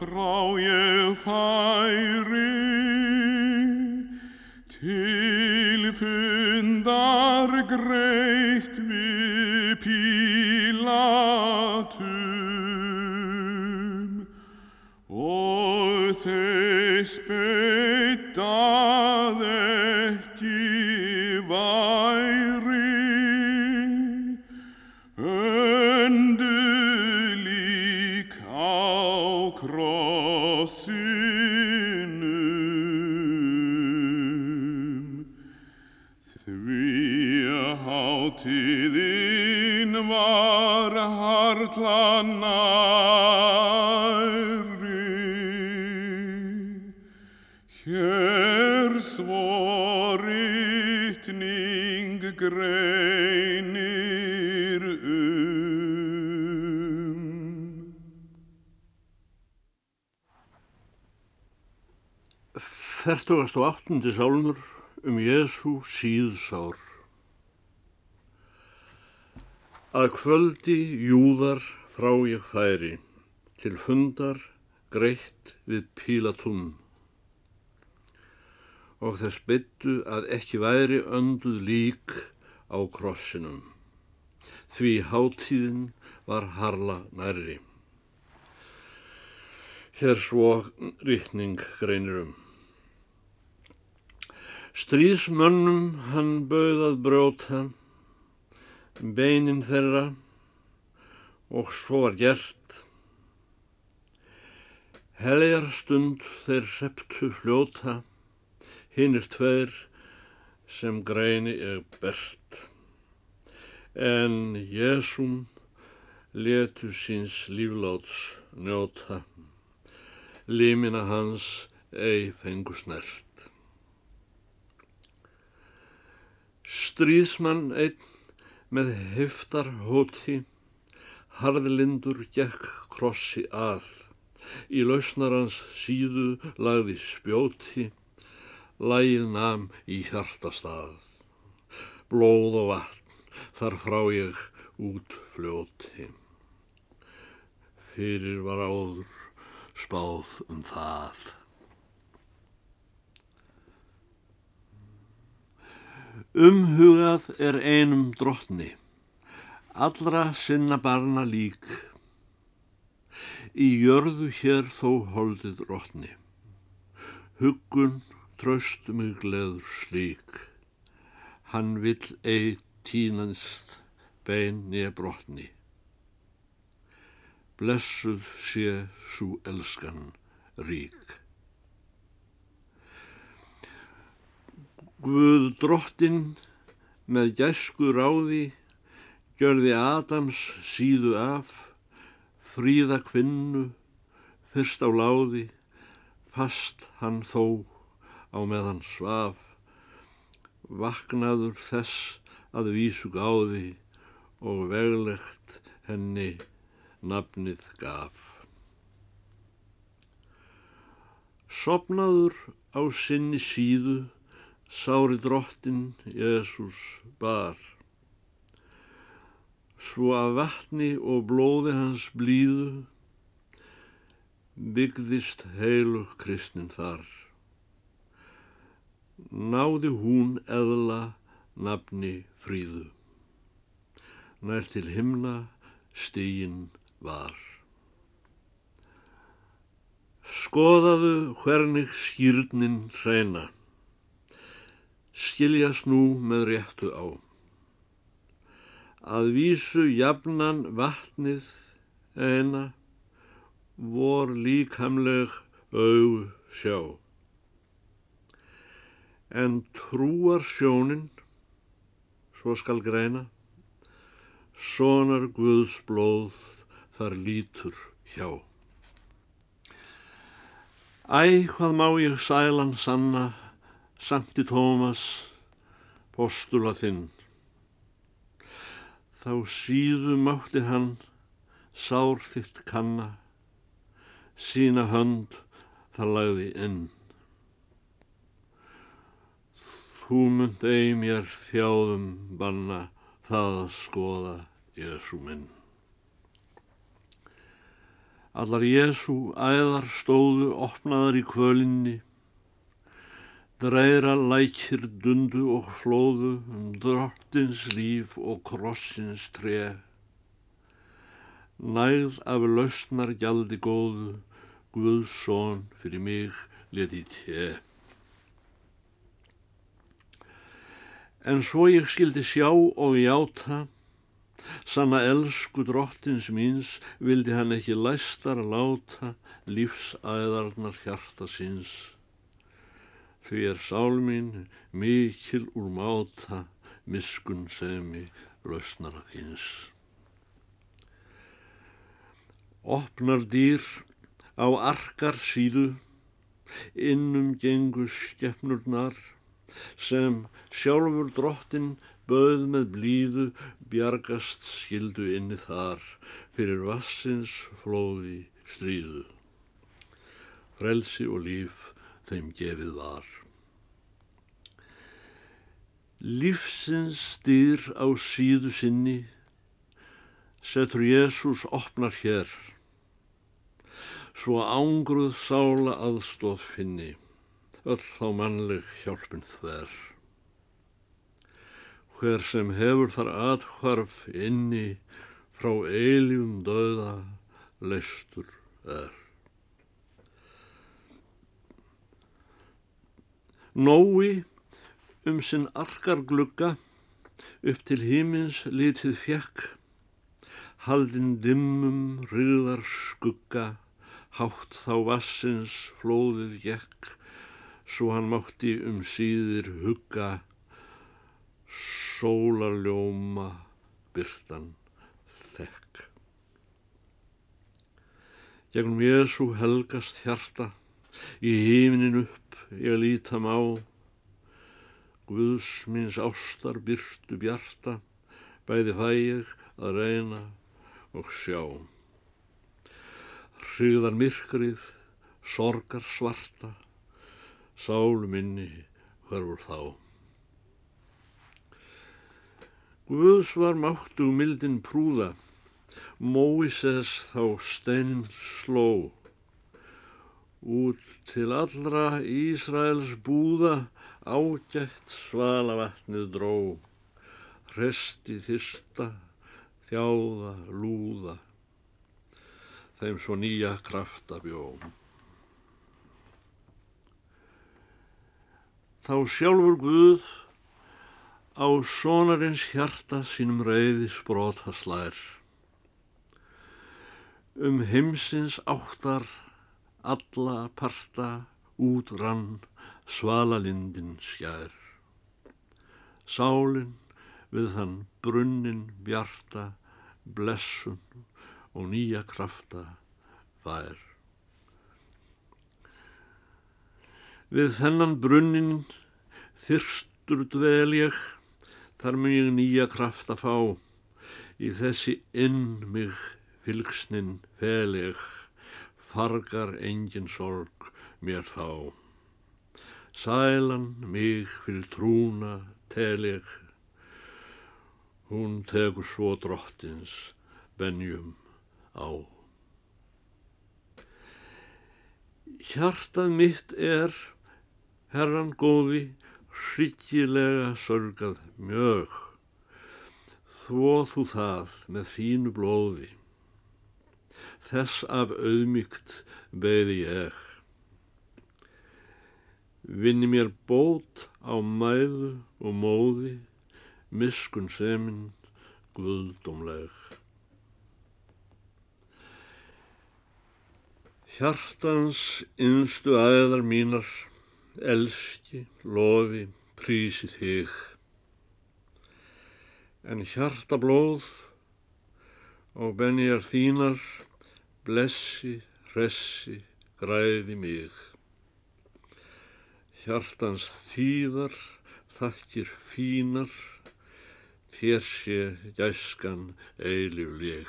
frá ég færi til fundar greitt við pílatum. Og þess betað ekki krossinum því hátíðin var harla næri hér svo rytning greinir Fertugast og áttundi sálmur um Jésu síðsár. Að kvöldi júðar frá ég færi, til fundar greitt við pílatún. Og þess byttu að ekki væri önduð lík á krossinum. Því hátíðin var harla nærri. Hér svo rítning greinir um. Stríðsmönnum hann bauð að brjóta beinin þeirra og svo var gert. Heljar stund þeir reptu fljóta, hinnir tveir sem greini er bert. En Jésum letu síns lífláts njóta, límina hans ei fengu snert. Stríðsmann einn með heftar hóti, harðlindur gekk krossi að, í lausnarans síðu lagði spjóti, lægið nam í hjartastað. Blóð og vatn, þar frá ég út fljóti. Fyrir var áður spáð um það. Umhugað er einum drottni, allra sinna barna lík. Í jörðu hér þó holdið drottni, huggun tröst mig gleður slík. Hann vill ei tínanst bein nýja brotni. Blessuð sé svo elskan rík. Guð drottin með gæsku ráði gjörði Adams síðu af, fríða kvinnu, fyrst á láði, fast hann þó á meðan svaf, vaknaður þess að vísu gáði og veglegt henni nafnið gaf. Sopnaður á sinni síðu sári drottin Jésús bar. Svo að vatni og blóði hans blíðu byggðist heilug kristnin þar. Náði hún eðla nafni fríðu. Nær til himna stígin var. Skoðaðu hvernig skýrnin hreina skiljast nú með réttu á. Að vísu jafnan vatnið eina vor líkamleg auð sjá. En trúar sjónin, svo skal greina, sonar Guðs blóð þar lítur hjá. Æ, hvað má ég sælan sanna, Sankti Tómas, postula þinn. Þá síðu mátti hann sár þitt kanna, sína hönd þar lagði inn. Þú mynd ei mér þjáðum banna það að skoða Jésu minn. Allar Jésu æðar stóðu opnaðar í kvölinni, dreira lækir dundu og flóðu um drottins líf og krossins tre. Nægð af lausnar gjaldi góðu, Guðs són fyrir mig leti te. En svo ég skildi sjá og játa, Sanna elsku drottins míns vildi hann ekki læstar láta lífsæðarnar hjarta síns. Því er sál mín mikil úr máta miskun semi lausnara þins. Opnar dýr á arkar síðu, innum gengu skeppnurnar, sem sjálfur drottin böð með blíðu bjargast skildu inni þar fyrir vassins flóði stríðu. Frelsi og líf þeim gefið var. Lífsins dýr á síðu sinni setur Jésús opnar hér, svo ángruð sála aðstóð finni, öll þá mannleg hjálpin þver hver sem hefur þar aðhvarf inni frá eiljum döða leistur er. Nói um sinn arkar glugga upp til hímins litið fjekk, haldinn dimmum riðar skugga, hátt þá vassins flóðið gekk, svo hann mátti um síðir hugga sólarljóma byrtan þekk. Gegnum Jésu helgast hjarta, í híminin upp ég lítam á, Guðs minns ástar byrtu bjarta, bæði fæ ég að reyna og sjá. Hryðar myrkrið, sorgar svarta, sálu minni hverfur þá. Guðs var máttu mildin prúða, Móises þá steinin sló. Út til allra Ísraels búða ágætt svala vatnið dró. Resti þista, þjáða, lúða, þeim svo nýja krafta bjóm. Þá sjálfur Guð á sonarins hjarta sínum reyði sprota slær. Um heimsins áttar alla parta út rann svalalindin skjær. Sálinn við þann brunnin bjarta blessun og nýja krafta fær. Við þennan brunnin þyrstur dvel ég Þar mun ég nýja kraft að fá, í þessi inn mig fylgsnin feleg, fargar engin sorg mér þá. Sælan mig fyrir trúna teleg, hún tegur svo drottins benjum á. Hjartað mitt er, herran góði, hryggilega sörgað mjög, þvó þú það með þínu blóði. Þess af auðmygt beði ég. Vinni mér bót á mæðu og móði, miskun seminn, guðdómleg. Hjartans innstu aðeðar mínar elski, lofi, prísi þig. En hjarta blóð og benjar þínar, blessi, hressi, græði mig. Hjartans þýðar, þakkir fínar, þér sé gæskan eilifleg.